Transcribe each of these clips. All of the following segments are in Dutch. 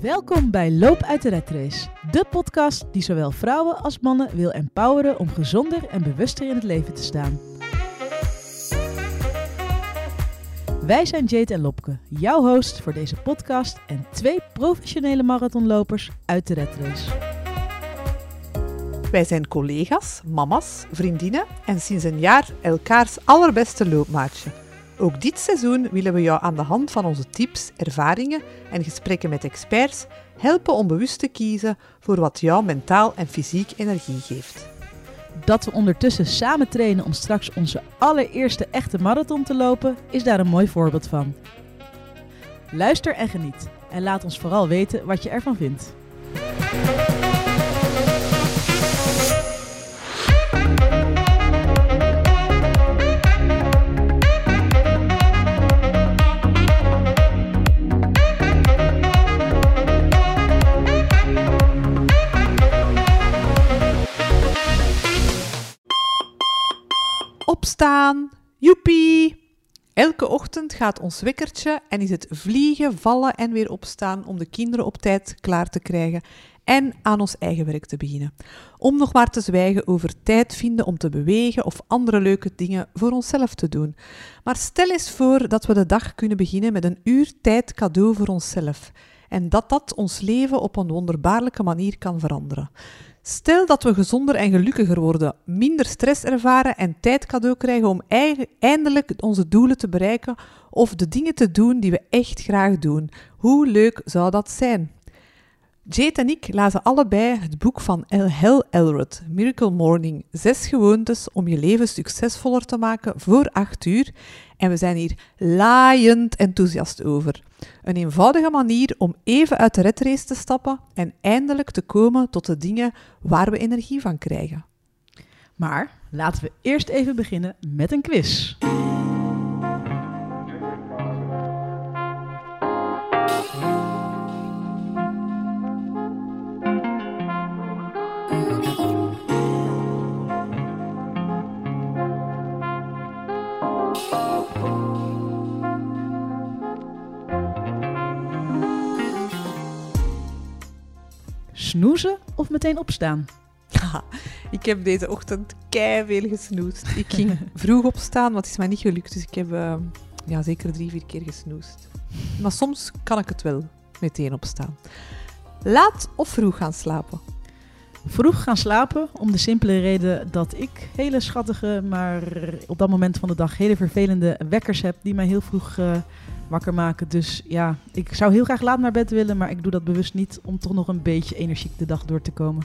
Welkom bij Loop uit de Red Race, de podcast die zowel vrouwen als mannen wil empoweren om gezonder en bewuster in het leven te staan. Wij zijn Jade en Lopke, jouw host voor deze podcast en twee professionele marathonlopers uit de Red Race. Wij zijn collega's, mama's, vriendinnen en sinds een jaar elkaars allerbeste loopmaatje. Ook dit seizoen willen we jou aan de hand van onze tips, ervaringen en gesprekken met experts helpen om bewust te kiezen voor wat jou mentaal en fysiek energie geeft. Dat we ondertussen samen trainen om straks onze allereerste echte marathon te lopen, is daar een mooi voorbeeld van. Luister en geniet en laat ons vooral weten wat je ervan vindt. Opstaan, joepie! Elke ochtend gaat ons wekkertje en is het vliegen, vallen en weer opstaan om de kinderen op tijd klaar te krijgen en aan ons eigen werk te beginnen. Om nog maar te zwijgen over tijd vinden om te bewegen of andere leuke dingen voor onszelf te doen. Maar stel eens voor dat we de dag kunnen beginnen met een uur tijd cadeau voor onszelf en dat dat ons leven op een wonderbaarlijke manier kan veranderen. Stel dat we gezonder en gelukkiger worden, minder stress ervaren en tijd cadeau krijgen om eindelijk onze doelen te bereiken of de dingen te doen die we echt graag doen. Hoe leuk zou dat zijn? Jade en ik lazen allebei het boek van Hel Elrod, Miracle Morning. Zes gewoontes om je leven succesvoller te maken voor acht uur. En we zijn hier laaiend enthousiast over. Een eenvoudige manier om even uit de redrace te stappen en eindelijk te komen tot de dingen waar we energie van krijgen. Maar laten we eerst even beginnen met een quiz. Snoezen of meteen opstaan? Ik heb deze ochtend veel gesnoest. Ik ging vroeg opstaan, het is mij niet gelukt. Dus ik heb eh, ja, zeker drie, vier keer gesnoest. Maar soms kan ik het wel meteen opstaan. Laat of vroeg gaan slapen. Vroeg gaan slapen om de simpele reden dat ik hele schattige, maar op dat moment van de dag hele vervelende wekkers heb die mij heel vroeg eh, wakker maken. Dus ja, ik zou heel graag laat naar bed willen, maar ik doe dat bewust niet om toch nog een beetje energiek de dag door te komen.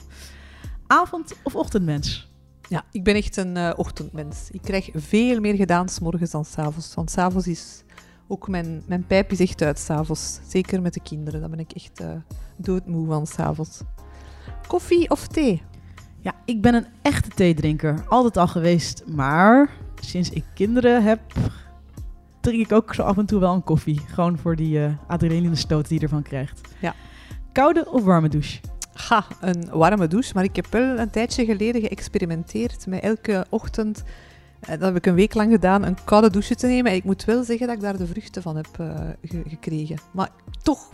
Avond- of ochtendmens? Ja, ik ben echt een eh, ochtendmens. Ik krijg veel meer gedaan s morgens dan s'avonds. Want s'avonds is ook mijn, mijn pijp is echt uit s'avonds. Zeker met de kinderen. Daar ben ik echt eh, doodmoe van s'avonds. Koffie of thee? Ja, ik ben een echte theedrinker. Altijd al geweest, maar sinds ik kinderen heb, drink ik ook zo af en toe wel een koffie. Gewoon voor die eh adrenaline stoot die je ervan krijgt. Ja. Koude of warme douche? Ga, een warme douche. Maar ik heb wel een tijdje geleden geëxperimenteerd met elke ochtend, eh, dat heb ik een week lang gedaan, een koude douche te nemen. En ik moet wel zeggen dat ik daar de vruchten van heb eh, ge- gekregen. Maar toch,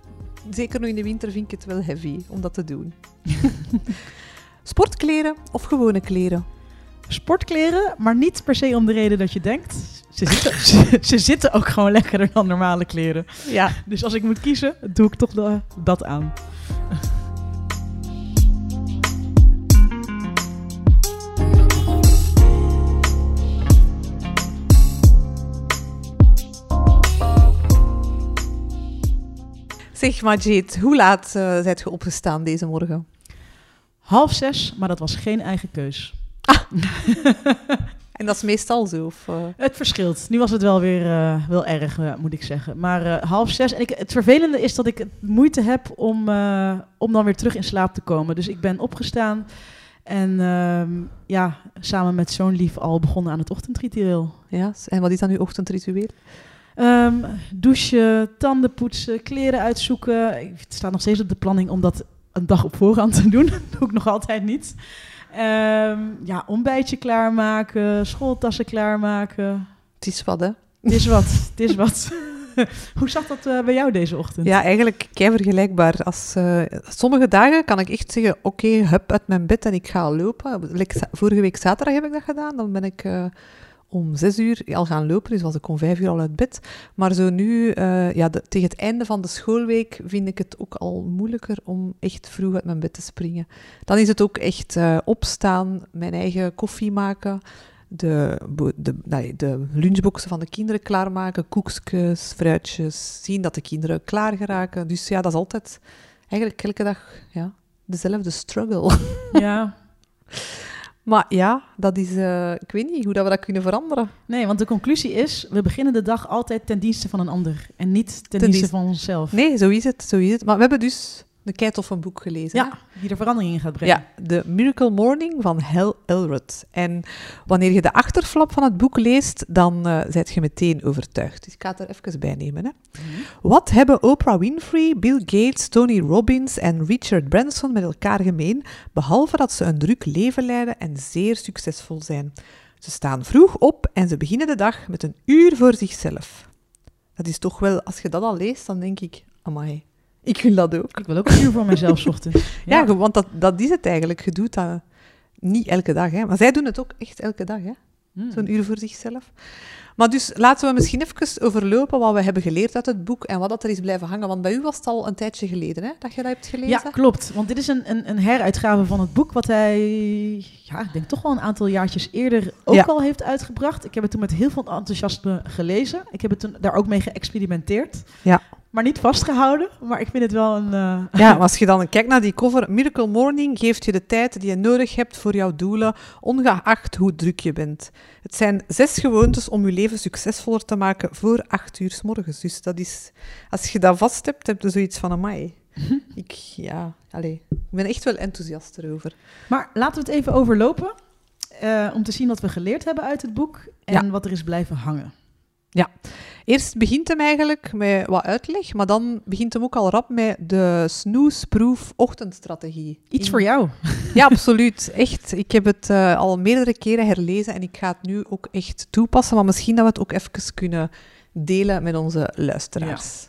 zeker nu in de winter, vind ik het wel heavy om dat te doen. Sportkleren of gewone kleren? Sportkleren, maar niet per se om de reden dat je denkt. Ze zitten, ze, ze zitten ook gewoon lekkerder dan normale kleren. Ja, Dus als ik moet kiezen, doe ik toch de- dat aan. zeg maar Jade, hoe laat uh, zijt je opgestaan deze morgen? Half zes, maar dat was geen eigen keus. En dat is meestal zo? Of, eh? Het verschilt. Nu was het wel weer eh, wel erg, eh, moet ik zeggen. Maar half zes. En ik, het vervelende is dat ik moeite heb om, om dan weer terug in slaap te komen. Dus ik ben opgestaan en ehm, ja, samen met zo'n lief al begonnen aan het ochtendritueel. Ja, en wat is dan uw ochtendritueel? Ehm, douchen, tanden poetsen, kleren uitzoeken. Ik- Het staat nog steeds op de planning om dat een dag op voorhand te doen. Dat doe ik nog altijd niet. Ehm, ja, ontbijtje klaarmaken, schooltassen klaarmaken. Het is wat, hè? Het is wat, het is wat. Hoe zat dat eh, bij jou deze ochtend? Ja, eigenlijk kei vergelijkbaar. Als, eh, sommige dagen kan ik echt zeggen, oké, hup uit mijn bed en ik ga lopen. Vorige week zaterdag heb ik dat gedaan. Dan ben ik eh, om zes uur al gaan lopen, dus was ik om vijf uur al uit bed. Maar zo nu, eh, ja, de- tegen het einde van de schoolweek vind ik het ook al moeilijker om echt vroeg uit mijn bed te springen. Dan is het ook echt eh, opstaan, mijn eigen koffie maken, de, de, nee, de lunchboxen van de kinderen klaarmaken, koekjes, fruitjes, zien dat de kinderen klaar geraken. Dus ja, dat is altijd eigenlijk elke dag ja, dezelfde struggle. Ja. Maar ja, dat is, eh, ik weet niet hoe dat we dat kunnen veranderen. Nee, want de conclusie is, we beginnen de dag altijd ten dienste van een ander. En niet ten, Ten dienste dienste- van onszelf. Nee, zo is het, zo is het. Maar we hebben dus een keitof boek gelezen. hè? Ja, die er verandering in gaat brengen. Ja, The Miracle Morning van Hal Elrod. En wanneer je de achterflap van het boek leest, dan eh zijt je meteen overtuigd. Dus ik ga het er even bij nemen. Hè. Wat hebben Oprah Winfrey, Bill Gates, Tony Robbins en Richard Branson met elkaar gemeen, behalve dat ze een druk leven leiden en zeer succesvol zijn? Ze staan vroeg op en ze beginnen de dag met een uur voor zichzelf. Dat is toch wel, als je dat al leest, dan denk ik, amai, ik wil dat ook. Ik wil ook een uur voor mezelf 's ochtends. Ja, want dat, dat is het eigenlijk. Je doet dat niet elke dag. Hè. Maar zij doen het ook echt elke dag. Hè. Hmm. Zo'n uur voor zichzelf. Maar dus laten we misschien even overlopen wat we hebben geleerd uit het boek en wat dat er is blijven hangen. Want bij u was het al een tijdje geleden hè, dat je dat hebt gelezen. Ja, klopt. Want dit is een, een, een heruitgave van het boek wat hij, ja, ik denk toch wel een aantal jaartjes eerder ook Ja. al heeft uitgebracht. Ik heb het toen met heel veel enthousiasme gelezen. Ik heb het toen daar ook mee geëxperimenteerd. Ja. Maar niet vastgehouden. Maar ik vind het wel een... eh, Ja, als je dan kijkt naar die cover, Miracle Morning geeft je de tijd die je nodig hebt voor jouw doelen, ongeacht hoe druk je bent. Het zijn zes gewoontes om je leven succesvoller te maken voor acht uur 's morgens. Dus dat is, als je dat vast hebt, heb je zoiets van, amai. Ik, ja, allee, ik ben echt wel enthousiast erover. Maar laten we het even overlopen. eh, om te zien wat we geleerd hebben uit het boek. En Ja. wat er is blijven hangen. Eerst begint hem eigenlijk met wat uitleg, maar dan begint hem ook al rap met de snoesproof ochtendstrategie. Iets In- voor jou. Ja, absoluut. Echt. Ik heb het eh, al meerdere keren herlezen en ik ga het nu ook echt toepassen. Maar misschien dat we het ook even kunnen delen met onze luisteraars.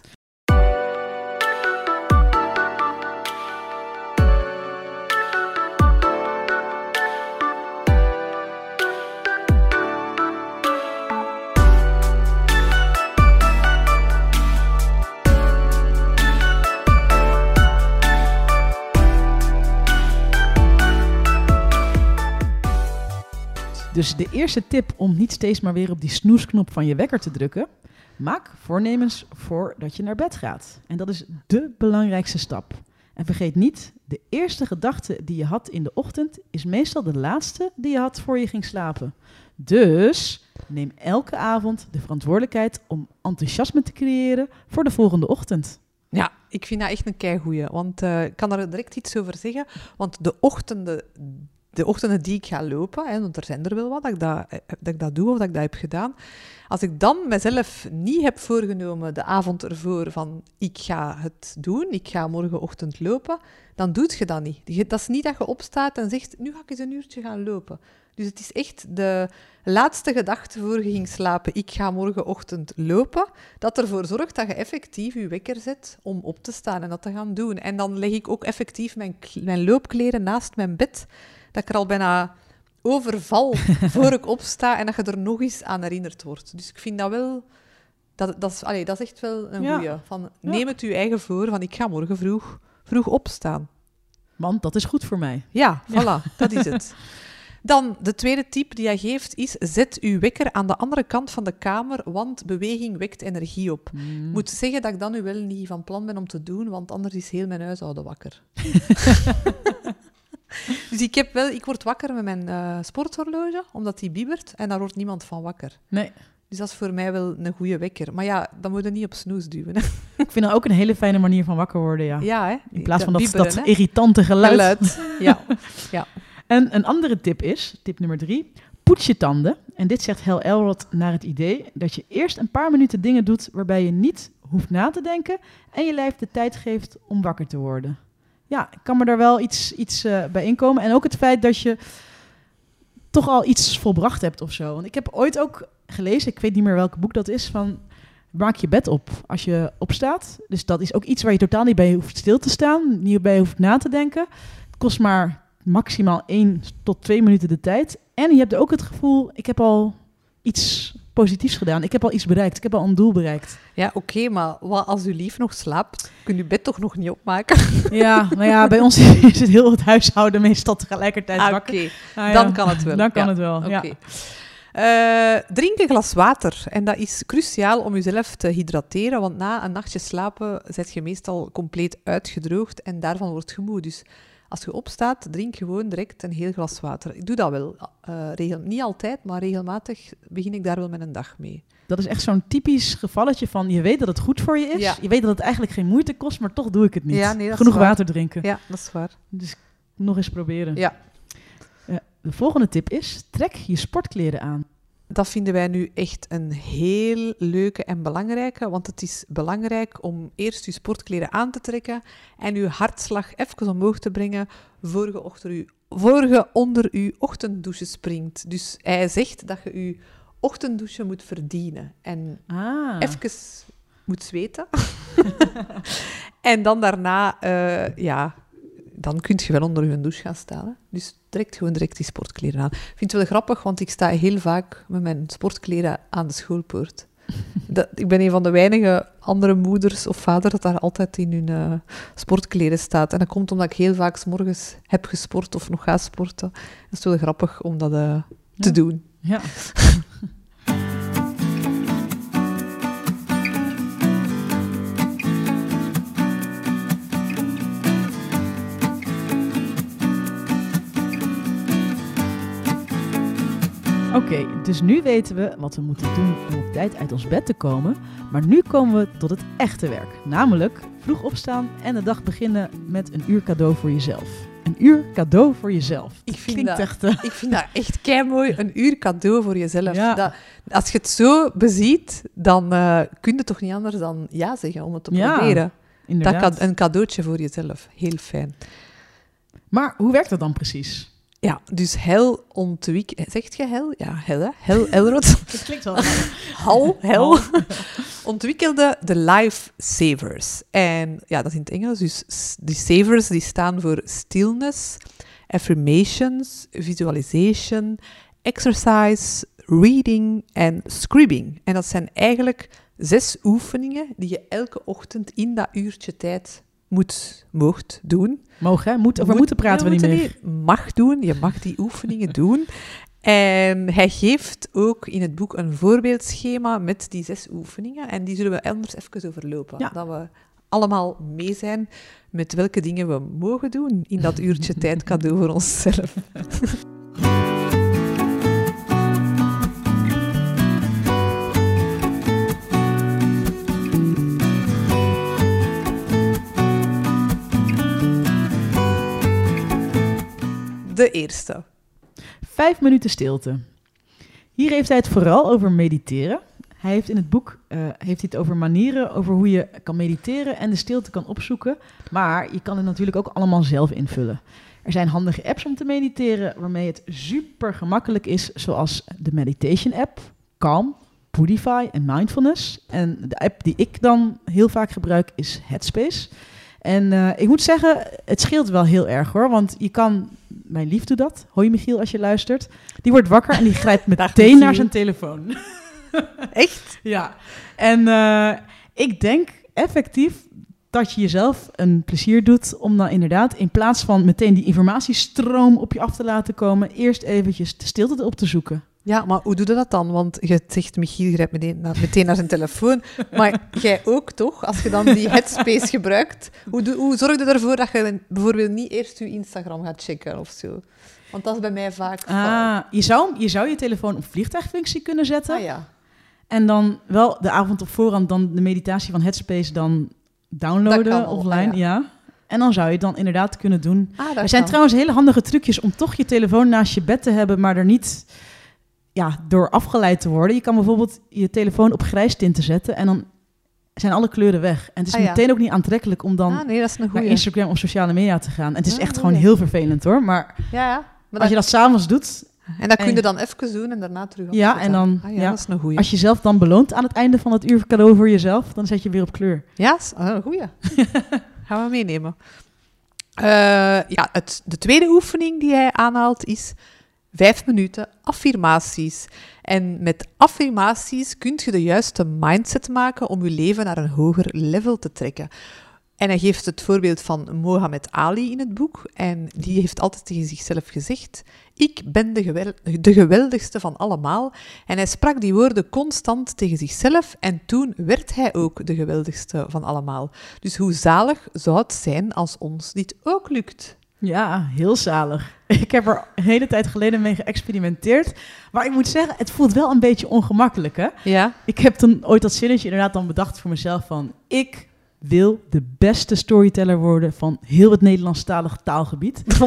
Dus de eerste tip om niet steeds maar weer op die snoesknop van je wekker te drukken. Maak voornemens voordat je naar bed gaat. En dat is de belangrijkste stap. En vergeet niet, de eerste gedachte die je had in de ochtend is meestal de laatste die je had voor je ging slapen. Dus neem elke avond de verantwoordelijkheid om enthousiasme te creëren voor de volgende ochtend. Ja, ik vind dat echt een keigoeie. Want eh, ik kan er direct iets over zeggen. Want de ochtenden, de ochtenden die ik ga lopen, hè, want er zijn er wel wat, dat ik dat, eh, dat ik dat doe of dat ik dat heb gedaan. Als ik dan mezelf niet heb voorgenomen de avond ervoor van ik ga het doen, ik ga morgenochtend lopen, dan doet je dat niet. Dat is niet dat je opstaat en zegt, nu ga ik eens een uurtje gaan lopen. Dus het is echt de laatste gedachte voor je ging slapen, ik ga morgenochtend lopen, dat ervoor zorgt dat je effectief je wekker zet om op te staan en dat te gaan doen. En dan leg ik ook effectief mijn, mijn loopkleren naast mijn bed, dat ik er al bijna overval voor ik opsta en dat je er nog eens aan herinnerd wordt. Dus ik vind dat wel... Dat, dat, is, allee, dat is echt wel een Ja. goeie. Van, neem het u eigen voor, van ik ga morgen vroeg, vroeg opstaan. Want dat is goed voor mij. Ja, voilà, dat is het. Dan, de tweede tip die hij geeft is, zet uw wekker aan de andere kant van de kamer, want beweging wekt energie op. Mm. Ik moet zeggen dat ik dat nu wel niet van plan ben om te doen, want anders is heel mijn huishouden wakker. dus ik, heb wel, ik word wakker met mijn eh, sporthorloge, omdat die biebert, en daar wordt niemand van wakker. Nee, Dus dat is voor mij wel een goede wekker. Maar ja, dan moet je niet op snoes duwen. Hè. ik vind dat ook een hele fijne manier van wakker worden, ja. Ja, hè. In plaats van dat, bieberen, dat hè. irritante geluid. Ja. En een andere tip is, tip nummer drie, poets je tanden. En dit zegt Hel Elrod naar het idee dat je eerst een paar minuten dingen doet waarbij je niet hoeft na te denken en je lijf de tijd geeft om wakker te worden. Ja, ik kan me daar wel iets, iets eh, bij inkomen. En ook het feit dat je toch al iets volbracht hebt of zo. Want ik heb ooit ook gelezen, ik weet niet meer welk boek dat is, van maak je bed op als je opstaat. Dus dat is ook iets waar je totaal niet bij hoeft stil te staan, niet bij hoeft na te denken. Het kost maar maximaal 1 tot 2 minuten de tijd. En je hebt ook het gevoel, ik heb al iets positiefs gedaan. Ik heb al iets bereikt. Ik heb al een doel bereikt. Ja, oké, maar wat als uw lief nog slaapt, kun je bed toch nog niet opmaken? Ja, nou ja, bij ons is het heel het huishouden meestal tegelijkertijd Ah, wakker. Oké, Nou ja, dan kan het wel. Dan kan Ja, het wel, ja. Oké. Eh, drink een glas water. En dat is cruciaal om jezelf te hydrateren, want na een nachtje slapen zet je meestal compleet uitgedroogd en daarvan wordt je moe. Dus als je opstaat, drink gewoon direct een heel glas water. Ik doe dat wel. eh, regel, niet altijd, maar regelmatig begin ik daar wel met een dag mee. Dat is echt zo'n typisch gevalletje van je weet dat het goed voor je is. Ja. Je weet dat het eigenlijk geen moeite kost, maar toch doe ik het niet. Ja, nee, Genoeg water drinken. Ja, dat is waar. Dus nog eens proberen. Ja. Eh, de volgende tip is, trek je sportkleren aan. Dat vinden wij nu echt een heel leuke en belangrijke, want het is belangrijk om eerst je sportkleren aan te trekken en je hartslag even omhoog te brengen voor je, onder je, voor je onder je ochtenddouche springt. Dus hij zegt dat je je ochtenddouche moet verdienen en Ah, even moet zweten. en dan daarna, eh, ja, dan kun je wel onder je douche gaan staan. Hè. Dus direct gewoon direct die sportkleren aan. Ik vind het wel grappig, want ik sta heel vaak met mijn sportkleren aan de schoolpoort. Dat, ik ben een van de weinige andere moeders of vaders dat daar altijd in hun eh, sportkleren staat. En dat komt omdat ik heel vaak 's morgens heb gesport of nog ga sporten. Dat is wel grappig om dat eh, te Ja. doen. ja. Oké, dus nu weten we wat we moeten doen om op tijd uit ons bed te komen. Maar nu komen we tot het echte werk. Namelijk vroeg opstaan en de dag beginnen met een uur cadeau voor jezelf. Een uur cadeau voor jezelf. Ik vind dat- echt... eh, Ik vind dat echt mooi, een uur cadeau voor jezelf. Ja. Dat, als je het zo beziet, dan eh kun je toch niet anders dan ja zeggen om het te Ja, proberen. Dat inderdaad. kan een cadeautje voor jezelf. Heel fijn. Maar hoe werkt dat dan precies? Ja, dus hel ontwik... Zegt je hel? Ja, hel, hè? Hel, Elrod. Het klinkt wel. Hal, hel. Ontwikkelde de Life Savers. En ja, dat is in het Engels. Dus die savers die staan voor stillness, affirmations, visualization, exercise, reading en scribbing. En dat zijn eigenlijk zes oefeningen die je elke ochtend in dat uurtje tijd moet, moogt doen. Mogen? Moet, over Moet- moeten praten we niet meer. niet. Mag doen, je mag die oefeningen doen. En hij geeft ook in het boek een voorbeeldschema met die zes oefeningen. En die zullen we anders even overlopen. Ja. Dat we allemaal mee zijn met welke dingen we mogen doen in dat uurtje tijd cadeau voor onszelf. De eerste. Vijf minuten stilte. Hier heeft hij het vooral over mediteren. Hij heeft in het boek eh, heeft hij het over manieren over hoe je kan mediteren en de stilte kan opzoeken. Maar je kan het natuurlijk ook allemaal zelf invullen. Er zijn handige apps om te mediteren waarmee het super gemakkelijk is, zoals de Meditation app, Calm, Pudify en Mindfulness. En de app die ik dan heel vaak gebruik is Headspace. En eh, ik moet zeggen, het scheelt wel heel erg hoor. Want je kan, mijn lief doet dat. Hoi Michiel als je luistert. Die wordt wakker en die grijpt meteen naar zijn telefoon. Echt? ja. En eh, ik denk effectief dat je jezelf een plezier doet om dan inderdaad in plaats van meteen die informatiestroom op je af te laten komen, eerst eventjes de stilte op te zoeken. Ja, maar hoe doe je dat dan? Want je zegt, Michiel grijpt meteen naar, meteen naar zijn telefoon. Maar jij ook toch? Als je dan die headspace gebruikt, hoe, hoe zorg je ervoor dat je bijvoorbeeld niet eerst je Instagram gaat checken of zo? Want dat is bij mij vaak... Ah, je, zou, je zou je telefoon op vliegtuigfunctie kunnen zetten. Ah, ja. En dan wel de avond op voorhand dan de meditatie van Headspace dan downloaden offline. ah, ja. En dan zou je het dan inderdaad kunnen doen. Ah, Er zijn kan. trouwens hele handige trucjes om toch je telefoon naast je bed te hebben, maar er niet ja, door afgeleid te worden. Je kan bijvoorbeeld je telefoon op grijs tinten zetten en dan zijn alle kleuren weg. En het is Ah, ja. meteen ook niet aantrekkelijk om dan Ah, nee, dat is een naar. Instagram of sociale media te gaan. En het is Ah, echt gewoon heel vervelend hoor. Maar Ja, ja. Maar als je dat s'avonds doet En dat kun je dan even doen en daarna terug Ja, afzetten. en dan- Ah, ja, dat is een goeie. Als je jezelf dan beloont aan het einde van het uur cadeau voor jezelf, dan zet je weer op kleur. Ja, is- ah, een goeie. Gaan we meenemen. Eh, ja, het, de tweede oefening die hij aanhaalt is vijf minuten affirmaties. En met affirmaties kun je de juiste mindset maken om je leven naar een hoger level te trekken. En hij geeft het voorbeeld van Mohammed Ali in het boek. En die heeft altijd tegen zichzelf gezegd: Ik ben de, de geweldigste van allemaal. En hij sprak die woorden constant tegen zichzelf. En toen werd hij ook de geweldigste van allemaal. Dus hoe zalig zou het zijn als ons dit ook lukt? Ja, heel zalig. Ik heb er een hele tijd geleden mee geëxperimenteerd. Maar ik moet zeggen, het voelt wel een beetje ongemakkelijk, hè? Ja, Ik heb toen ooit dat zinnetje inderdaad dan bedacht voor mezelf van... Ik wil de beste storyteller worden van heel het Nederlandstalig taalgebied.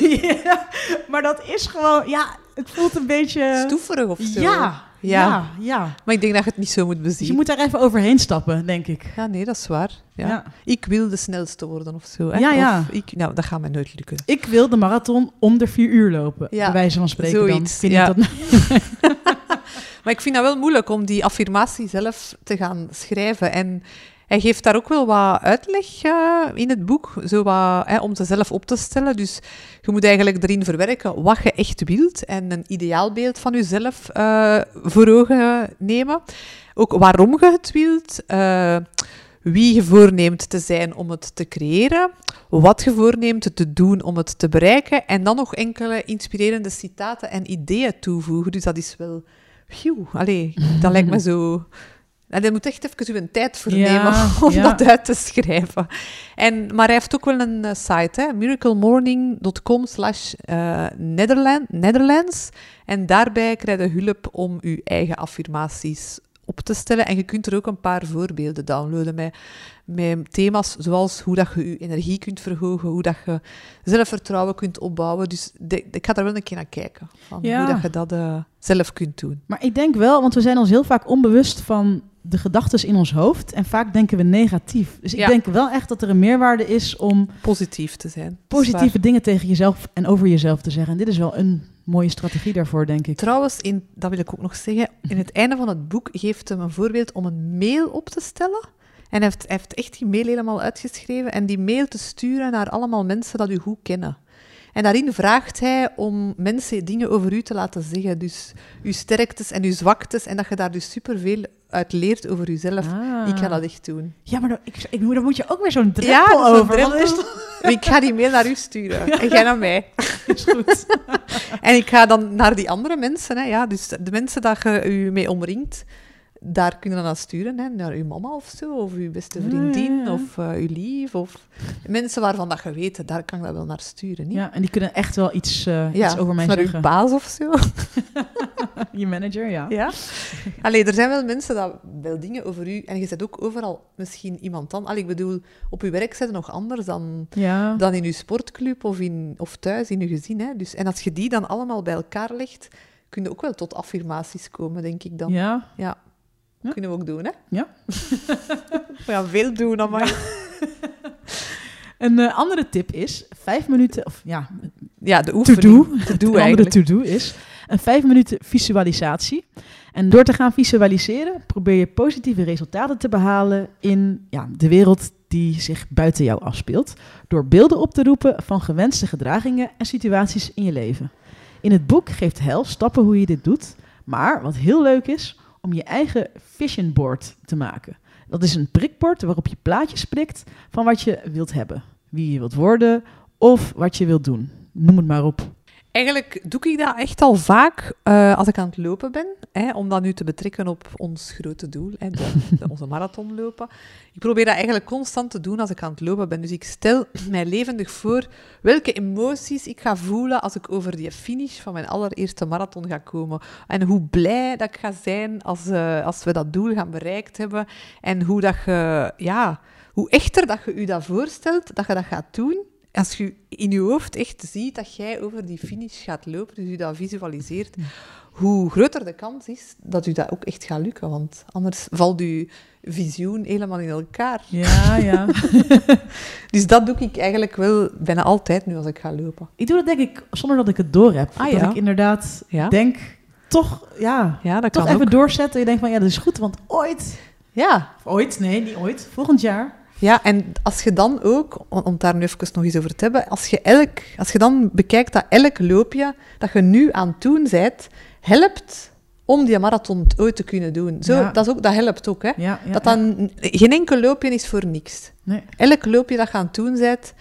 ja, maar dat is gewoon... Ja, het voelt een beetje... stoeverig of zo. Ja, Ja. ja, ja. Maar ik denk dat je het niet zo moet Dus je bezien. moet daar even overheen stappen, denk ik. Ja, nee, dat is waar. Ja. Ja. Ik wil de snelste worden of zo. Hè? Ja, ja. Of ik, nou, dat gaat mij nooit lukken. Ik wil de marathon onder vier uur lopen, Ja, bij wijze van spreken dan. zoiets, Ik weet ja. niet dat... Maar ik vind dat wel moeilijk om die affirmatie zelf te gaan schrijven. En hij geeft daar ook wel wat uitleg eh, in het boek, zo wat, hè, om ze zelf op te stellen. Dus je moet eigenlijk erin verwerken wat je echt wilt en een ideaalbeeld van jezelf eh voor ogen nemen. Ook waarom je het wilt, eh, wie je voorneemt te zijn om het te creëren, wat je voorneemt te doen om het te bereiken en dan nog enkele inspirerende citaten en ideeën toevoegen. Dus dat is wel... Phew, allee, dat lijkt me zo... En je moet echt even uw tijd voor Ja, nemen om ja. dat uit te schrijven. En, maar hij heeft ook wel een eh, site, hè, miraclemorning.com slash eh, Netherlands. En daarbij krijg je hulp om je eigen affirmaties op te stellen. En je kunt er ook een paar voorbeelden downloaden met, met thema's zoals hoe dat je je energie kunt verhogen, hoe dat je zelfvertrouwen kunt opbouwen. Dus de- ik ga daar wel een keer naar kijken, van Ja. hoe dat je dat eh, zelf kunt doen. Maar ik denk wel, want we zijn ons heel vaak onbewust van de gedachten in ons hoofd. En vaak denken we negatief. Dus ik Ja. denk wel echt dat er een meerwaarde is om Positief te zijn. Positieve dingen tegen jezelf en over jezelf te zeggen. En dit is wel een mooie strategie daarvoor, denk ik. Trouwens, in, dat wil ik ook nog zeggen, in het einde van het boek geeft hem een voorbeeld om een mail op te stellen. En hij heeft, hij heeft echt die mail helemaal uitgeschreven en die mail te sturen naar allemaal mensen dat u goed kennen. En daarin vraagt hij om mensen dingen over u te laten zeggen. Dus uw sterktes en uw zwaktes. En dat je daar dus superveel uit leert over jezelf. Ah. Ik ga dat echt doen. Ja, maar dan, ik, ik, moet- dan moet je ook weer zo'n drempel over. is. Ik ga die mail naar u sturen. En jij naar mij. is goed. En ik ga dan naar die andere mensen. Hè, ja, dus de mensen dat je u mee omringt, daar kun je dan aan sturen. Hè, naar uw mama of zo, of uw beste vriendin, of eh, uw lief. Of mensen waarvan dat je weet, daar kan ik dat wel naar sturen. Niet? Ja, en die kunnen echt wel iets, eh, Ja, iets over mij naar zeggen. uw baas of zo. Je manager, ja. Ja. Allee, er zijn wel mensen dat wel dingen over u... En je zet ook overal misschien iemand dan. Allee, ik bedoel, op uw werk zit nog anders dan, Ja. dan in uw sportclub of, in, of thuis in uw gezin. Hè. Dus, en als je die dan allemaal bij elkaar legt, kun je ook wel tot affirmaties komen, denk ik dan. ja. Ja. Ja. Kunnen we ook doen, hè? Ja. We gaan veel doen, maar Een eh, andere tip is vijf minuten, of ja, Ja, de to-do. oefening. To-do Een andere eigenlijk. to-do is een vijf minuten visualisatie. En door te gaan visualiseren probeer je positieve resultaten te behalen in ja, de wereld die zich buiten jou afspeelt. Door beelden op te roepen van gewenste gedragingen en situaties in je leven. In het boek geeft Hel stappen hoe je dit doet. Maar wat heel leuk is, om je eigen vision board te maken. Dat is een prikbord waarop je plaatjes prikt van wat je wilt hebben. Wie je wilt worden of wat je wilt doen. Noem het maar op. Eigenlijk doe ik dat echt al vaak eh, als ik aan het lopen ben. Hè, om dat nu te betrekken op ons grote doel, hè, onze marathon lopen. Ik probeer dat eigenlijk constant te doen als ik aan het lopen ben. Dus ik stel mij levendig voor welke emoties ik ga voelen als ik over die finish van mijn allereerste marathon ga komen. En hoe blij dat ik ga zijn als, eh, als we dat doel gaan bereikt hebben. En hoe dat ja, hoe echter dat je je dat voorstelt, dat je dat gaat doen. Als je in je hoofd echt ziet dat jij over die finish gaat lopen, dus je dat visualiseert, hoe groter de kans is dat u dat ook echt gaat lukken. Want anders valt uw visioen helemaal in elkaar. Ja, ja. Dus dat doe ik eigenlijk wel bijna altijd nu als ik ga lopen. ik doe dat denk ik zonder dat ik het door heb. Ah, dat ja. ik inderdaad Ja, denk, toch, ja, ja dat toch kan even ook. doorzetten. Je denkt van, ja, dat is goed, want ooit, Ja. of ooit, nee, niet ooit, volgend jaar. Ja, en als je dan ook, om, daar nu even nog eens over te hebben, als je, elk, als je dan bekijkt dat elk loopje dat je nu aan het doen bent, helpt om die marathon ooit te kunnen doen. Zo, Ja. dat, is ook, dat helpt ook, hè. Ja, ja, dat dan, geen enkel loopje is voor niks. Nee. Elk loopje dat je aan het doen bent,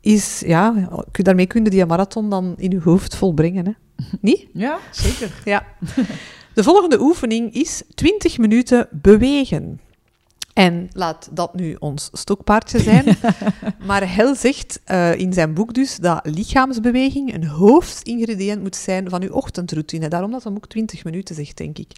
is, ja, daarmee kun je die marathon dan in je hoofd volbrengen, hè. Niet? Ja, zeker. Ja. De volgende oefening is 20 minuten bewegen. En laat dat nu ons stokpaardje zijn. maar Hel zegt eh, in zijn boek dus dat lichaamsbeweging een hoofdingrediënt moet zijn van uw ochtendroutine. Daarom dat hem ook 20 minuten zegt, denk ik.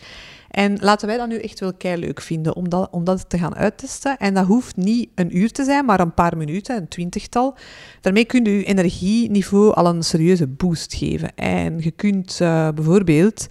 En laten wij dat nu echt wel kei leuk vinden om dat, om dat te gaan uittesten. En dat hoeft niet een uur te zijn, maar een paar minuten, een twintigtal. Daarmee kun je je energieniveau al een serieuze boost geven. En je kunt eh, bijvoorbeeld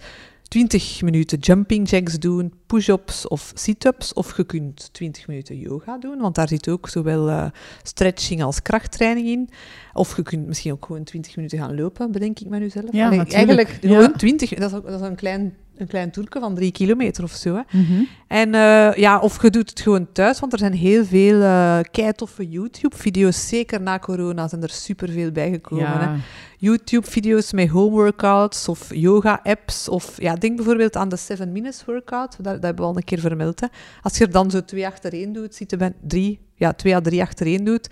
20 minuten jumping jacks doen, push-ups of sit-ups. Of je kunt 20 minuten yoga doen, want daar zit ook zowel eh, stretching als krachttraining in. Of je kunt misschien ook gewoon 20 minuten gaan lopen, bedenk ik me nu zelf. Ja, Allee. Eigenlijk Ja. gewoon 20, dat is, ook, dat is een klein, een klein toerke van drie kilometer of zo. Hè. Mhm. En eh, ja, of je doet het gewoon thuis, want er zijn heel veel eh keitoffe YouTube-video's. Zeker na corona zijn er superveel bijgekomen. Ja. YouTube-video's met homeworkouts of yoga-apps. Of ja, denk bijvoorbeeld aan de 7 Minutes Workout. Dat, dat hebben we al een keer vermeld. Hè. Als je er dan zo twee achtereen doet, zit je bij drie, ja, twee à drie achtereen doet,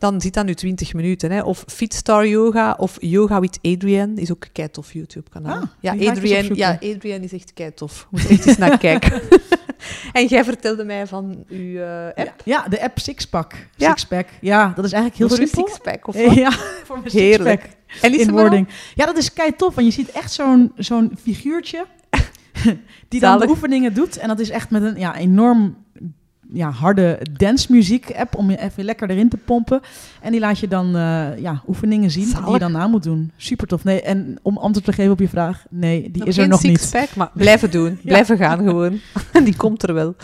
dan zit dat nu 20 minuten. Hè. Of Fitstar Yoga of Yoga with Adrian is ook een tof YouTube-kanaal. Ah, ja, Adrian, ja, Adrian is echt keitof. Moet echt eens naar kijken. en jij vertelde mij van uw eh, app. Ja, de app Sixpack. Ja. Sixpack. Ja, dat is eigenlijk heel voor simpel. sixpack of wat? Ja, voor mijn Heerlijk. sixpack. En in wording. Ja, dat is kei tof. Want je ziet echt zo'n zo'n figuurtje die dan de oefeningen doet. En dat is echt met een ja, enorm ja, harde dancemuziek app om je even lekker erin te pompen. En die laat je dan eh, ja, oefeningen zien die je dan na moet doen. Super tof. Nee, en om antwoord te geven op je vraag, nee, die Nog is er nog niet. sixpack, maar blijven doen. Blijven gaan gewoon. Die komt er wel.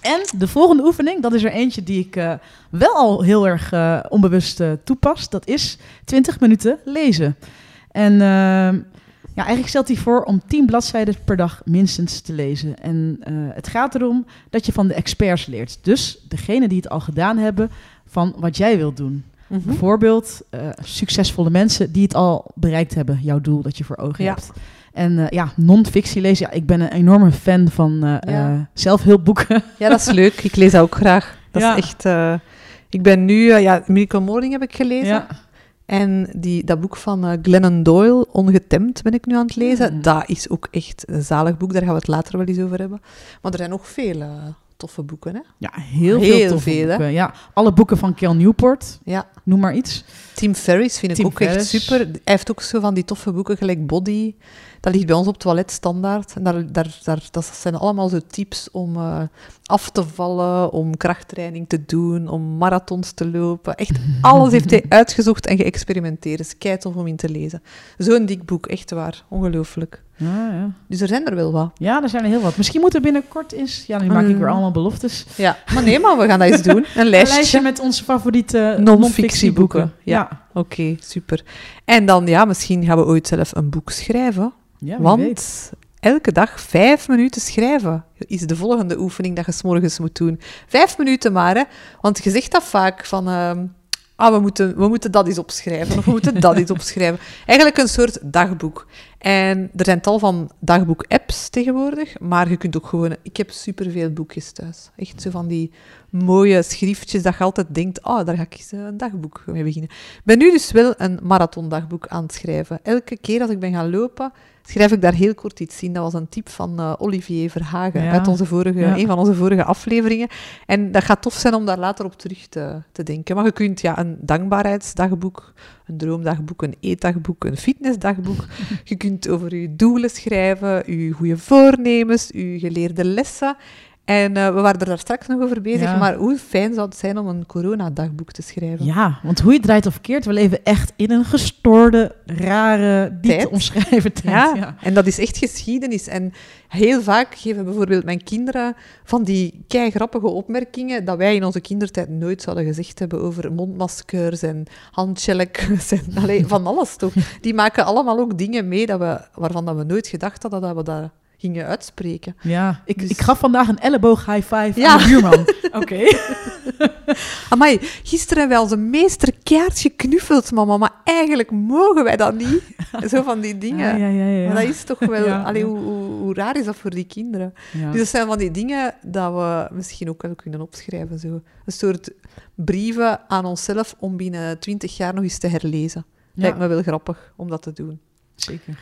En de volgende oefening, dat is er eentje die ik eh, wel al heel erg eh, onbewust toepas. Dat is 20 minuten lezen. En eigenlijk stelt hij voor om 10 bladzijden per dag minstens te lezen. En eh, het gaat erom dat je van de experts leert. Dus degene die het al gedaan hebben van wat jij wilt doen. Mhm. Bijvoorbeeld eh, succesvolle mensen die het al bereikt hebben, jouw doel dat je voor ogen Ja. hebt. En eh, ja, non-fictie lezen. Ja, ik ben een enorme fan van eh, Ja. zelfhulpboeken. Ja, dat is leuk. Ik lees ook graag. Dat Ja. is echt... ik ben nu... ja, Miracle Morning heb ik gelezen. En die, dat boek van eh, Glennon Doyle, Ongetemd, ben ik nu aan het lezen. Hmm. Dat is ook echt een zalig boek. Daar gaan we het later wel eens over hebben. Maar er zijn nog veel eh, toffe boeken, hè? Ja, heel, Heel veel toffe veel, hè? boeken. Ja, alle boeken van Kel Newport, Ja. noem maar iets. Tim Ferriss vind ik ook echt super. Hij heeft ook zo van die toffe boeken, gelijk Body. Dat ligt bij ons op het toilet standaard. En daar, daar, daar, dat zijn allemaal zo tips om eh, af te vallen, om krachttraining te doen, om marathons te lopen. Echt alles heeft hij uitgezocht en geëxperimenteerd. Het is keitof om in te lezen. Zo'n dik boek, echt waar. Ongelooflijk. Ja, ja. Dus er zijn er wel wat. ja, er zijn er heel wat. Misschien moet er binnenkort eens... Ja, nu maak ik Mm. weer allemaal beloftes. Ja, maar nee, maar we gaan dat eens doen. Een Een lijstje. lijstje met onze favoriete Non-fictieboeken. Ja, Oké, super. En dan, ja, misschien gaan we ooit zelf een boek schrijven. ja Want weet. elke dag vijf minuten schrijven is de volgende oefening dat je 's morgens moet doen. Vijf minuten maar, hè. Want je zegt dat vaak van... ehm, ah, we moeten, we moeten dat eens opschrijven, of we moeten dat eens opschrijven. Eigenlijk een soort dagboek. En er zijn tal van dagboek-apps tegenwoordig, maar je kunt ook gewoon... Ik heb superveel boekjes thuis. Echt zo van die mooie schriftjes dat je altijd denkt, ah, daar ga ik eens een dagboek mee beginnen. Ik ben nu dus wel een marathondagboek aan het schrijven. Elke keer als ik ben gaan lopen, schrijf ik daar heel kort iets in. Dat was een tip van eh, Olivier Verhagen Ja. uit onze vorige, Ja. een van onze vorige afleveringen. En dat gaat tof zijn om daar later op terug te, te denken. Maar je kunt ja, een dankbaarheidsdagboek, een droomdagboek, een eetdagboek, een fitnessdagboek. je kunt over je doelen schrijven, je goede voornemens, je geleerde lessen. En eh, we waren er daar straks nog over bezig, Ja. maar hoe fijn zou het zijn om een coronadagboek te schrijven? Ja, want hoe je het draait of keert, we leven echt in een gestoorde, rare, niet Tijd. te omschrijven tijd. Ja, Ja. en dat is echt geschiedenis. En heel vaak geven bijvoorbeeld mijn kinderen van die kei-grappige opmerkingen dat wij in onze kindertijd nooit zouden gezegd hebben over mondmaskers en handjelletjes en allee, van alles toch. Die maken allemaal ook dingen mee dat we, waarvan dat we nooit gedacht hadden dat we dat gingen uitspreken. Ja, ik, Dus- ik gaf vandaag een elleboog high five Ja. aan de buurman. Oké. Amai, gisteren hebben wij onze meester keihard geknuffeld, mama, maar eigenlijk mogen wij dat niet. Zo van die dingen. Ja, ja, ja. Maar dat is toch wel... Allee, hoe, hoe, hoe raar is dat voor die kinderen? Ja. Dus dat zijn van die dingen dat we misschien ook wel kunnen opschrijven. Zo. Een soort brieven aan onszelf om binnen twintig jaar nog eens te herlezen. Lijkt me wel grappig om dat te doen. zeker.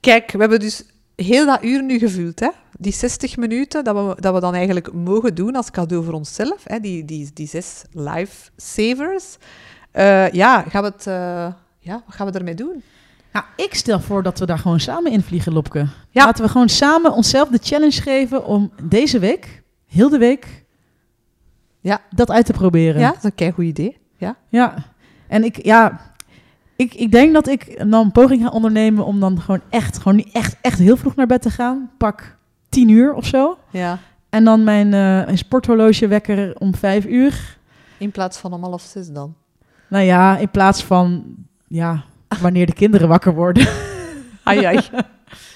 Kijk, we hebben dus heel dat uur nu gevuld. Hè? Die 60 minuten dat we, dat we dan eigenlijk mogen doen als cadeau voor onszelf. Hè? Die, die, die zes lifesavers. Eh ja, gaan we het, eh, ja, wat gaan we ermee doen? Nou, ik stel voor dat we daar gewoon samen in vliegen, Lopke. Ja. Laten we gewoon samen onszelf de challenge geven om deze week, heel de week, Ja. dat uit te proberen. Ja, dat is een kei goed idee. Ja. Ja, en ik, ja, ik, ik denk dat ik dan een poging ga ondernemen om dan gewoon echt, gewoon niet echt, echt heel vroeg naar bed te gaan. Pak tien uur of zo. ja. En dan mijn, eh, mijn sporthorloge wekker om vijf uur. In plaats van om half zes dan. Nou ja, in plaats van, ja, wanneer de kinderen wakker worden. Ai, ai.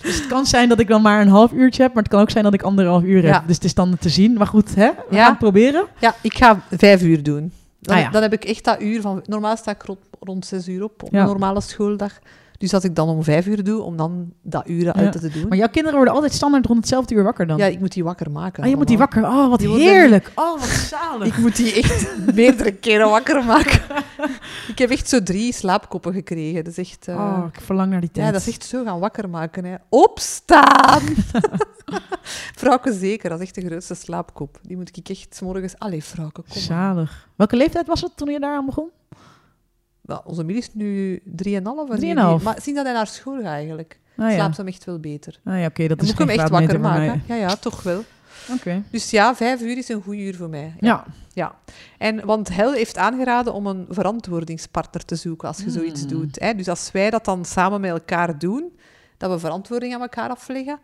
Dus het kan zijn dat ik dan maar een half uurtje heb, maar het kan ook zijn dat ik anderhalf uur Ja. heb. Dus het is dan te zien. Maar goed, hè? we Ja. gaan het proberen. Ja, ik ga vijf uur doen. Dan, Ah, ja. dan heb ik echt dat uur van... Normaal sta ik rond, rond zes uur op, op Ja. een normale schooldag. Dus dat ik dan om vijf uur doe, om dan dat uur uit te doen. Maar jouw kinderen worden altijd standaard rond hetzelfde uur wakker dan. Ja, ik moet die wakker maken. oh, je moet die wakker. Oh, wat heerlijk. Oh, wat zalig. Ik moet die echt meerdere keren wakker maken. ik heb echt zo drie slaapkoppen gekregen. Dat is echt... eh, Oh, ik verlang naar die tijd. ja, dat is echt zo gaan wakker maken. Hè. Opstaan! Vrouwke zeker, dat is echt de grootste slaapkop. Die moet ik echt 's morgens... Allee, Vrouwke, kom. Zalig. Welke leeftijd was het toen je daar aan begon? Wel, onze Millie is nu 3,5. en 3,5. die- Maar sinds dat hij naar school gaat eigenlijk, Ah ja, slaapt hem echt wel beter. ah, ja oké, dat is moet ik hem echt wakker maken. Ja, ja, toch wel. Dus ja, vijf uur is een goed uur voor mij. Ja. Ja. En, want Hel heeft aangeraden om een verantwoordingspartner te zoeken als je zoiets Hmm. doet. Hè. Dus als wij dat dan samen met elkaar doen, dat we verantwoording aan elkaar afleggen,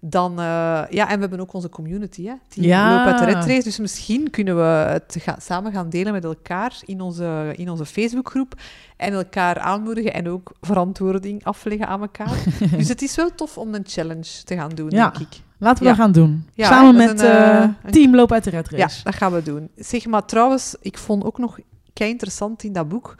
dan... eh, ja, en we hebben ook onze community, hè. Die Ja. loopt uit de red race. Dus misschien kunnen we het samen gaan delen met elkaar in onze, in onze Facebookgroep en elkaar aanmoedigen en ook verantwoording afleggen aan elkaar. dus het is wel tof om een challenge te gaan doen, Ja. denk ik. Laten we Ja. dat gaan doen. Ja, Samen met een, eh, eh, een- Team Loop uit de Red Ja, Race. dat gaan we doen. Zeg maar trouwens, ik vond ook nog kei interessant in dat boek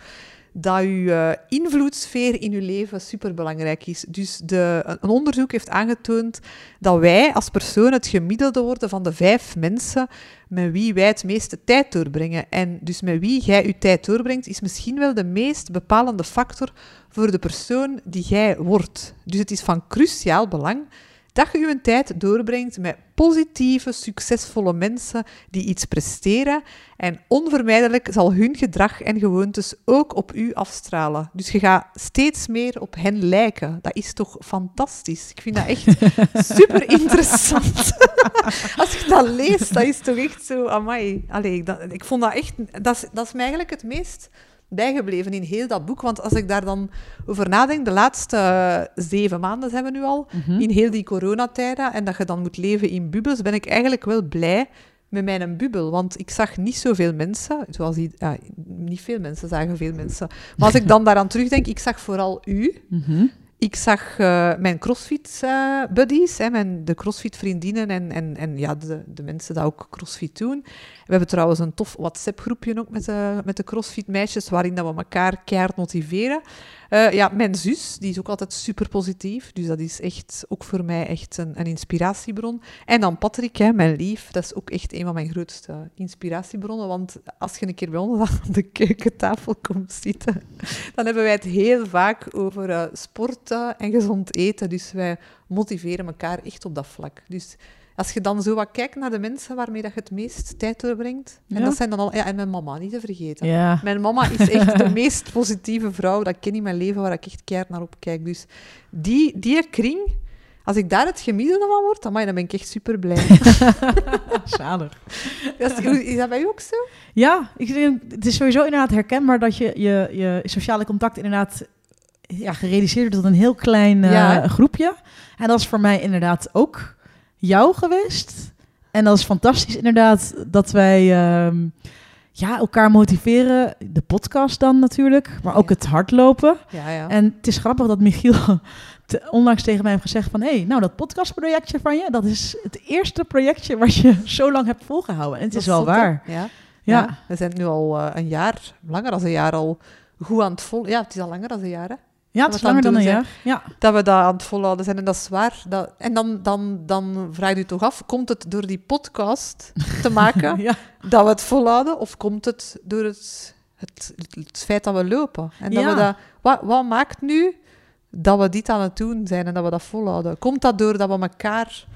dat uw eh, invloedssfeer in uw leven superbelangrijk is. Dus de, een onderzoek heeft aangetoond dat wij als persoon het gemiddelde worden van de vijf mensen met wie wij het meeste tijd doorbrengen. En dus met wie jij je tijd doorbrengt, is misschien wel de meest bepalende factor voor de persoon die jij wordt. Dus het is van cruciaal belang dat je je tijd doorbrengt met positieve, succesvolle mensen die iets presteren. En onvermijdelijk zal hun gedrag en gewoontes ook op u afstralen. Dus je gaat steeds meer op hen lijken. Dat is toch fantastisch? Ik vind dat echt super interessant. Als je dat leest, dat is toch echt zo... Amai. Allee, dat, ik vond dat echt... Dat is, dat is mij eigenlijk het meest bijgebleven in heel dat boek. Want als ik daar dan over nadenk, de laatste eh, zeven maanden zijn we nu al, Mhm. in heel die coronatijden, en dat je dan moet leven in bubbels, ben ik eigenlijk wel blij met mijn bubbel. Want ik zag niet zoveel mensen, zoals die, ja, niet veel mensen zagen veel mensen. Maar als ik dan daaraan terugdenk, ik zag vooral u. Mhm. Ik zag eh, mijn crossfit-buddies, mijn, de crossfit-vriendinnen en, en, en ja, de, de mensen die ook crossfit doen. We hebben trouwens een tof WhatsApp-groepje ook met de, met de crossfit-meisjes, waarin dat we elkaar keihard motiveren. Eh, ja, mijn zus, die is ook altijd super positief, dus dat is echt ook voor mij echt een, een inspiratiebron. En dan Patrick, hè, mijn lief, dat is ook echt een van mijn grootste inspiratiebronnen, want als je een keer bij ons aan de keukentafel komt zitten, dan hebben wij het heel vaak over eh, sporten en gezond eten. Dus wij motiveren elkaar echt op dat vlak. Dus als je dan zo wat kijkt naar de mensen waarmee dat je het meest tijd doorbrengt. En Ja. dat zijn dan al... Ja, en mijn mama, niet te vergeten. Ja. Mijn mama is echt de meest positieve vrouw dat ik ken in mijn leven, waar ik echt keihard naar opkijk. Dus die, die kring, Als ik daar het gemiddelde van word, amai, dan ben ik echt super blij. Zalig. is, is dat bij u ook zo? Ja, ik denk, het is sowieso inderdaad herkenbaar dat je je, je sociale contact inderdaad ja, gereduceerd wordt tot een heel klein eh, Ja, hè? groepje. En dat is voor mij inderdaad ook jou geweest. En dat is fantastisch inderdaad dat wij ehm, ja, elkaar motiveren. De podcast dan natuurlijk, maar ook Ja. het hardlopen. Ja, ja. En het is grappig dat Michiel te- onlangs tegen mij heeft gezegd van... hé, hey, nou dat podcastprojectje van je, dat is het eerste projectje wat je zo lang hebt volgehouden. En het Dat is wel waar. Ja. Ja. We zijn nu al eh, een jaar, langer dan een jaar al, goed aan het vol... Ja, het is al langer dan een jaar, hè? Ja het is langer dan een jaar. Ja. Dat we dat aan het volhouden zijn en dat is waar. Dat... En dan, dan, dan vraag je je toch af, komt het door die podcast te maken ja. dat we het volhouden? Of komt het door het, het, het feit dat we lopen? En dat Ja. we dat... Wat, wat maakt nu dat we dit aan het doen zijn en dat we dat volhouden? Komt dat door dat we elkaar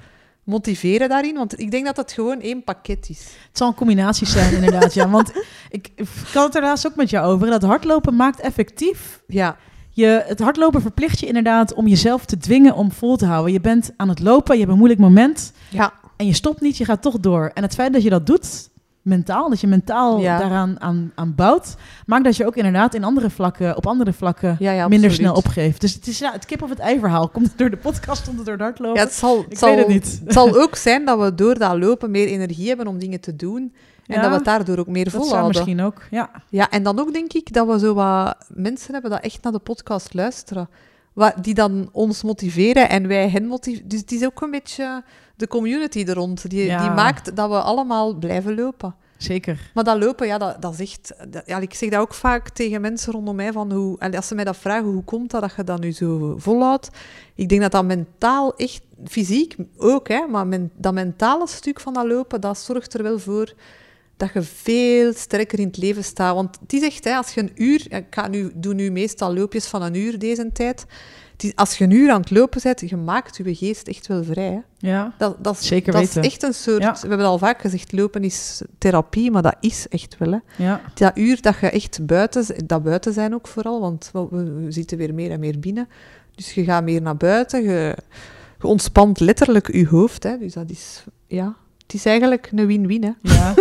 motiveren daarin? Want ik denk dat het gewoon één pakket is. Het zal een combinatie zijn inderdaad, ja. Want ik, ik had het er laatst ook met jou over. Dat hardlopen maakt effectief. Ja, Je, het hardlopen verplicht je inderdaad om jezelf te dwingen om vol te houden. Je bent aan het lopen, je hebt een moeilijk moment... ja. En je stopt niet, je gaat toch door. En het feit dat je dat doet, mentaal, dat je mentaal Ja. daaraan aan, aan bouwt, maakt dat je ook inderdaad in andere vlakken, op andere vlakken ja, ja minder snel opgeeft. Dus het is ja, het kip of het ei verhaal. Komt het door de podcast, komt het door het hardlopen? Ja, het zal, ik zal, weet het niet. Het zal ook zijn dat we door dat lopen meer energie hebben om dingen te doen. En Ja, dat we het daardoor ook meer dat zou volhouden. misschien ook, ja. Ja, en dan ook denk ik dat we zo wat mensen hebben dat echt naar de podcast luisteren. Wa- Die dan ons motiveren en wij hen motiveren. Dus het is ook een beetje de community er rond. Die, Ja. die maakt dat we allemaal blijven lopen. Zeker. Maar dat lopen, ja, dat, dat is echt... dat- ja, ik zeg dat ook vaak tegen mensen rondom mij, van hoe, en als ze mij dat vragen, hoe komt dat dat je dat nu zo volhoudt? Ik denk dat dat mentaal echt, fysiek ook, hè, maar men- dat mentale stuk van dat lopen, dat zorgt er wel voor dat je veel sterker in het leven staat. Want het is echt, hè, als je een uur... Ik ga nu, doe nu meestal loopjes van een uur deze tijd. Is, als je een uur aan het lopen bent, je maakt je geest echt wel vrij. Hè. Ja, Dat, dat, is- Zeker dat weten. is echt een soort... Ja. We hebben al vaak gezegd, lopen is therapie, maar dat is echt wel. Hè. ja. Dat uur dat je echt buiten... Dat buiten zijn ook vooral, want we, we zitten weer meer en meer binnen. Dus je gaat meer naar buiten, je, je ontspant letterlijk je hoofd. Hè. Dus dat is... Ja, het is eigenlijk een win-win, hè. ja.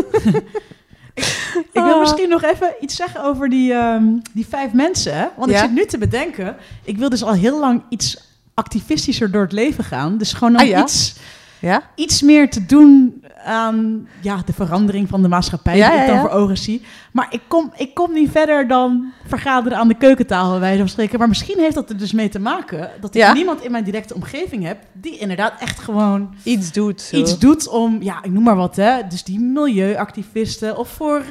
ik, ik wil misschien nog even iets zeggen over die, ehm, die vijf mensen. Hè? Want Ja. ik zit nu te bedenken, ik wil dus al heel lang iets activistischer door het leven gaan. Dus gewoon om Ah, ja? iets... Ja? iets meer te doen aan ja, de verandering van de maatschappij Ja, die ik dan voor ogen zie. Maar ik kom, ik kom niet verder dan vergaderen aan de keukentafel, bij wijze van spreken. Maar misschien heeft dat er dus mee te maken dat ik niemand in mijn directe omgeving heb die inderdaad echt gewoon Iets doet. Zo. iets doet om, ja, ik noem maar wat, hè. Dus die milieuactivisten of voor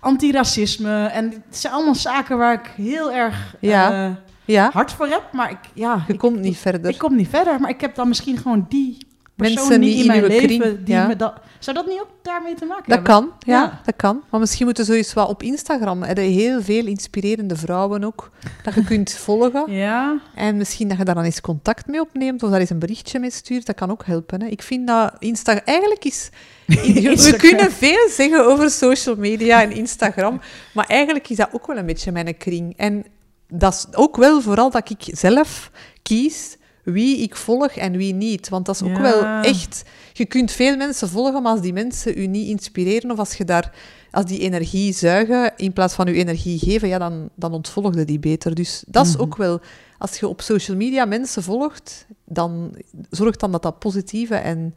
antiracisme. En het zijn allemaal zaken waar ik heel erg Ja. eh, Ja, hard voor heb. Maar ik, ja, je ik, komt niet verder. ik kom niet verder. Maar ik heb dan misschien gewoon die Mensen die in mijn leven kring, die ja. me dat... Zou dat niet ook daarmee te maken Dat hebben? kan, ja, Ja. dat kan. Maar misschien moeten zoiets wat op Instagram. Er zijn heel veel inspirerende vrouwen ook, dat je kunt volgen. Ja, En misschien dat je daar dan eens contact mee opneemt of daar eens een berichtje mee stuurt. Dat kan ook helpen. Hè. Ik vind dat Instagram... Eigenlijk is... We kunnen veel zeggen over social media en Instagram, maar eigenlijk is dat ook wel een beetje mijn kring. En dat is ook wel vooral dat ik zelf kies wie ik volg en wie niet. Want dat is ook Ja. wel echt... Je kunt veel mensen volgen, maar als die mensen u niet inspireren of als je daar... Als die energie zuigen in plaats van uw energie geven, ja, dan, dan ontvolgde die beter. Dus dat is Mhm. ook wel... Als je op social media mensen volgt, dan zorg dan dat dat positieve en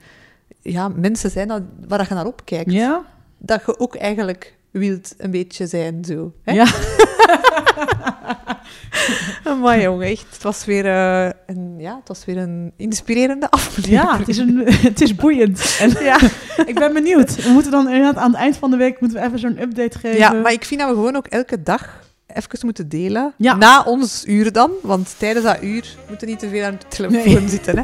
ja, mensen zijn dat, waar je naar opkijkt. ja, Dat je ook eigenlijk wilt een beetje zijn, zo. Hè? ja. Maar jongen, echt, het was weer, eh, een, ja, het was weer een inspirerende aflevering. ja het, is een, het is boeiend. En Ja. ik ben benieuwd. We moeten dan inderdaad aan het eind van de week moeten we even zo'n update geven. ja, maar ik vind dat we gewoon ook elke dag even moeten delen. Ja. Na ons uur dan, want tijdens dat uur moeten niet te veel aan de telefoon Nee. zitten. Hè.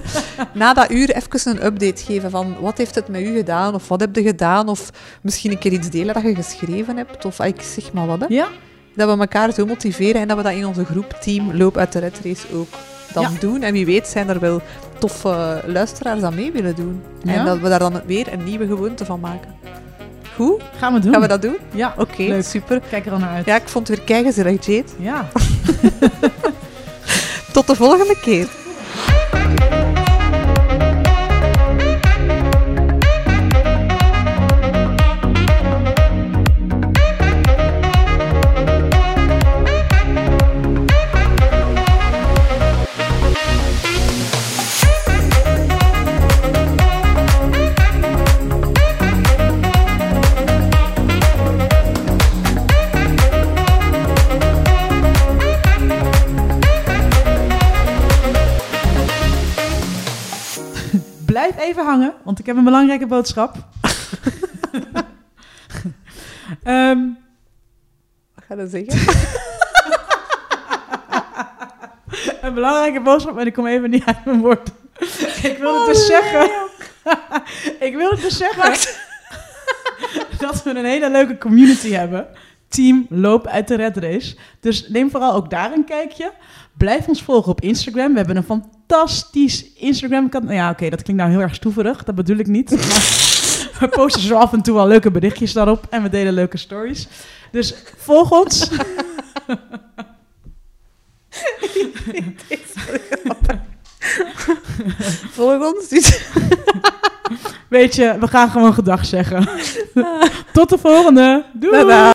Na dat uur even een update geven van wat heeft het met u gedaan, of wat heb je gedaan, of misschien een keer iets delen dat je geschreven hebt, of ah, ik zeg maar wat. Hè. Ja? Dat we elkaar zo motiveren en dat we dat in onze groep Team Loop uit de Red Race ook dan Ja. doen. En wie weet zijn er wel toffe luisteraars aan mee willen doen. Ja. En dat we daar dan weer een nieuwe gewoonte van maken. Goed? Gaan we doen. Gaan we dat doen? Ja, Oké, super. kijk er al naar uit. Ja, ik vond het weer keigezellig, Jade. ja. Tot de volgende keer. Even hangen, want ik heb een belangrijke boodschap. Ehm, Wat ga je zeggen? een belangrijke boodschap, maar ik kom even niet uit mijn woord. ik wilde Oh, dus zeggen... ik wilde dus zeggen dat we een hele leuke community hebben. Team Loop uit de Red Race. Dus neem vooral ook daar een kijkje. Blijf ons volgen op Instagram. We hebben een fantastisch Instagram kanaal. Ja, oké, dat klinkt nou heel erg stoeverig. Dat bedoel ik niet. Maar we posten zo af en toe al leuke berichtjes daarop. En we delen leuke stories. Dus volg ons. Volg ons. Weet je, we gaan gewoon gedag zeggen. Tot de volgende. Doei! Bye bye.